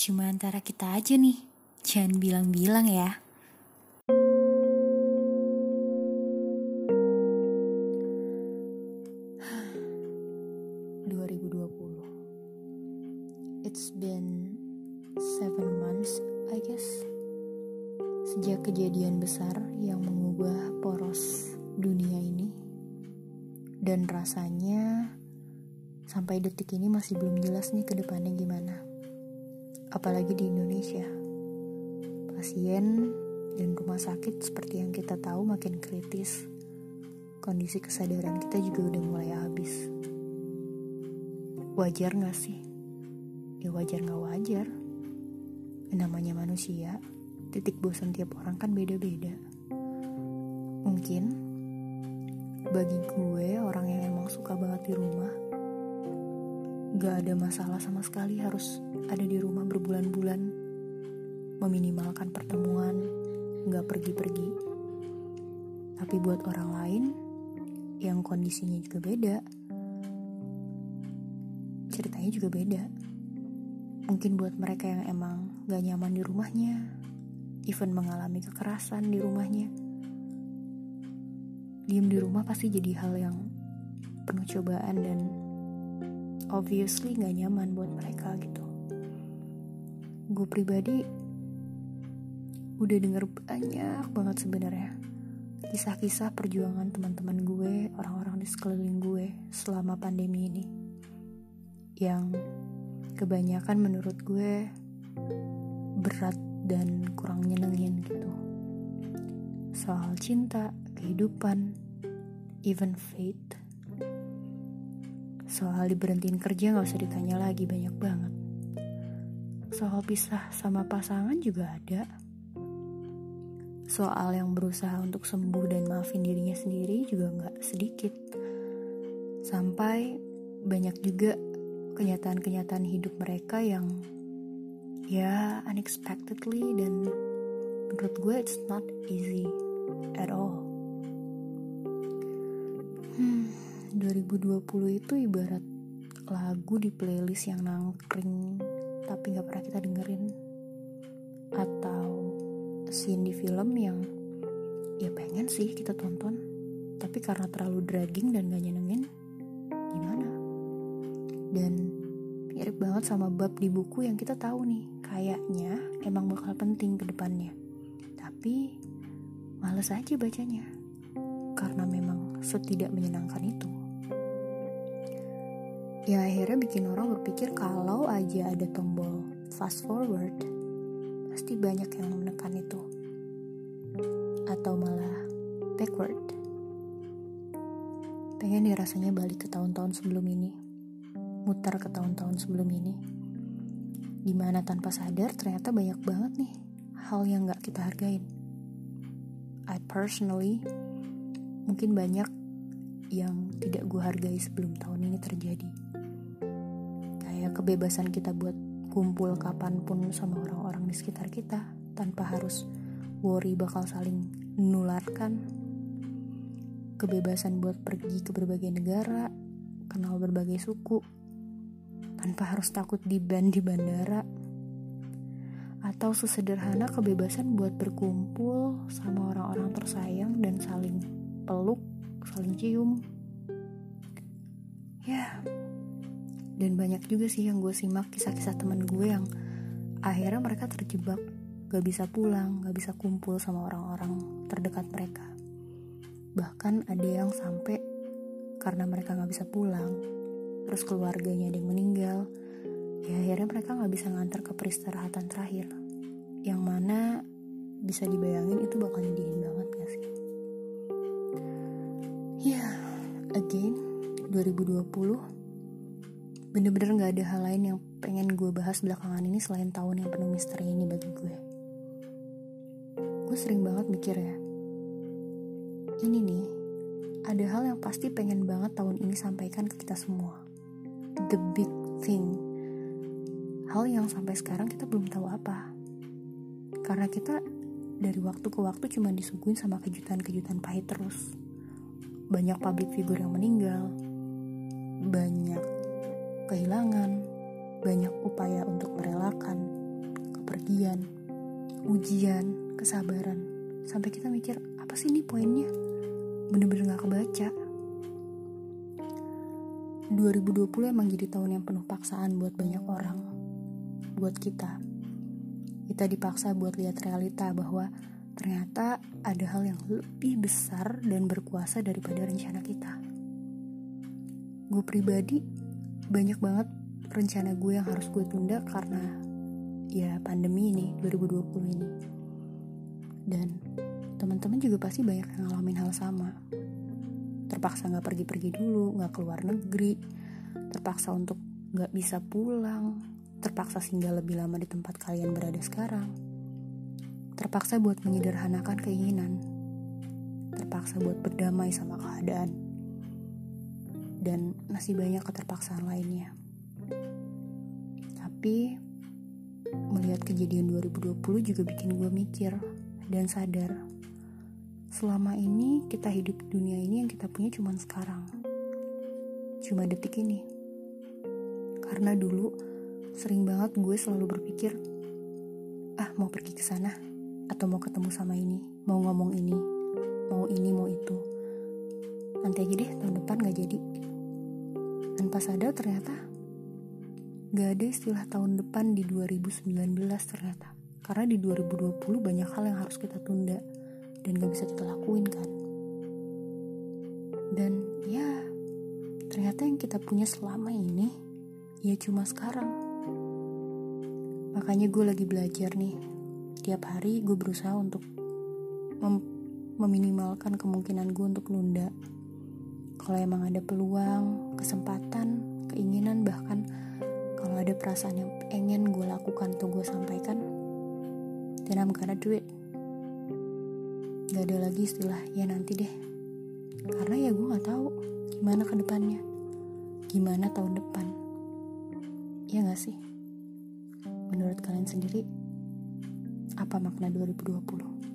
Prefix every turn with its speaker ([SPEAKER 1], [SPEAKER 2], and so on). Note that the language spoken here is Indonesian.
[SPEAKER 1] Cuma antara kita aja nih. Jangan bilang-bilang ya. It's been seven months, I guess, sejak kejadian besar yang mengubah poros dunia ini, dan rasanya sampai detik ini masih belum jelas nih ke depannya gimana. Apalagi di Indonesia, pasien dan rumah sakit seperti yang kita tahu makin kritis. Kondisi kesadaran kita juga udah mulai habis. Wajar gak sih? ya wajar gak wajar namanya manusia titik bosan tiap orang kan beda-beda mungkin bagi gue orang yang emang suka banget di rumah gak ada masalah sama sekali harus ada di rumah berbulan-bulan. Meminimalkan pertemuan gak pergi-pergi. Tapi buat orang lain yang kondisinya juga beda. Ceritanya juga beda. Mungkin buat mereka yang emang gak nyaman di rumahnya, even mengalami kekerasan di rumahnya. Diem di rumah pasti jadi hal yang penuh cobaan dan obviously gak nyaman buat mereka gitu. Gue pribadi udah denger banyak banget sebenarnya kisah-kisah perjuangan teman-teman gue, orang-orang di sekeliling gue selama pandemi ini. Yang kebanyakan menurut gue berat dan kurang nyenengin gitu soal cinta, kehidupan, even fate soal diberhentiin kerja gak usah ditanya lagi banyak banget. Soal pisah sama pasangan juga ada. Soal yang berusaha untuk sembuh dan maafin dirinya sendiri juga gak sedikit. Sampai banyak juga kenyataan-kenyataan hidup mereka yang ya unexpectedly dan menurut gue it's not easy at all. 2020 itu ibarat lagu di playlist yang nangkring tapi gak pernah kita dengerin. Atau scene di film yang ya pengen sih kita tonton tapi karena terlalu dragging dan gak nyenengin gimana? Dan mirip banget sama bab di buku yang kita tahu nih kayaknya emang bakal penting ke depannya. Tapi males aja bacanya karena memang setidak menyenangkan itu ya akhirnya bikin orang berpikir kalau aja ada tombol fast forward pasti banyak yang menekan itu atau malah backward pengen ya rasanya balik ke tahun-tahun sebelum ini muter ke tahun-tahun sebelum ini. Di mana tanpa sadar ternyata banyak banget nih hal yang gak kita hargain. I personally mungkin banyak yang tidak gue hargai sebelum tahun ini terjadi. Kebebasan kita buat kumpul kapan pun sama orang-orang di sekitar kita tanpa harus worry bakal saling menularkan. Kebebasan buat pergi ke berbagai negara, kenal berbagai suku, tanpa harus takut di ban di bandara atau sesederhana kebebasan buat berkumpul sama orang-orang tersayang dan saling peluk, saling cium. Ya, dan banyak juga sih yang gue simak kisah-kisah teman gue yang akhirnya mereka terjebak, gak bisa pulang, gak bisa kumpul sama orang-orang terdekat mereka. Bahkan ada yang sampai karena mereka gak bisa pulang, terus keluarganya ada yang meninggal. Ya akhirnya mereka nggak bisa ngantar ke peristirahatan terakhir. Yang mana bisa dibayangin itu bakal nyedihin banget gak sih? Ya again 2020 bener-bener gak ada hal lain yang pengen gue bahas belakangan ini selain tahun yang penuh misteri ini bagi gue. Gue sering banget mikir ya ini nih ada hal yang pasti pengen banget tahun ini sampaikan ke kita semua. The big thing. Hal yang sampai sekarang kita belum tahu apa. Karena kita dari waktu ke waktu cuma disuguhin sama kejutan-kejutan pahit terus. Banyak public figure yang meninggal. Banyak kehilangan banyak upaya untuk merelakan bepergian, ujian, kesabaran. Sampai kita mikir, apa sih ini poinnya? Bener-bener gak kebaca. 2020 emang jadi tahun yang penuh paksaan buat banyak orang. Buat kita. Kita dipaksa buat lihat realita bahwa ternyata ada hal yang lebih besar dan berkuasa daripada rencana kita. Gue pribadi banyak banget rencana gue yang harus gue tunda karena ya pandemi ini 2020 ini. Dan teman-teman juga pasti banyak yang ngalamin hal sama. Terpaksa nggak pergi-pergi dulu nggak keluar negeri terpaksa untuk nggak bisa pulang terpaksa singgah lebih lama di tempat kalian berada sekarang terpaksa buat menyederhanakan keinginan terpaksa buat berdamai sama keadaan dan masih banyak keterpaksaan lainnya. Tapi melihat kejadian 2020 juga bikin gue mikir dan sadar. Selama ini kita hidup di dunia ini yang kita punya cuma sekarang. Cuma detik ini. Karena dulu sering banget gue selalu berpikir ah mau pergi ke sana atau mau ketemu sama ini mau ngomong ini mau ini mau itu nanti aja deh tahun depan gak jadi dan pas ada ternyata Gak ada istilah tahun depan di 2019 ternyata. Karena di 2020 banyak hal yang harus kita tunda dan gak bisa kita lakuin kan. Dan ya, ternyata yang kita punya selama ini ya cuma sekarang. Makanya gue lagi belajar nih. Tiap hari gue berusaha untuk mem meminimalkan kemungkinan gue untuk nunda. Kalau emang ada peluang, kesempatan, keinginan bahkan kalau ada perasaan yang pengen gue lakukan atau gue sampaikan then I'm gonna do it. Gak ada lagi istilah ya nanti deh. Karena ya gue gak tahu gimana ke depannya. Gimana tahun depan. Ya gak sih? Menurut kalian sendiri apa makna 2020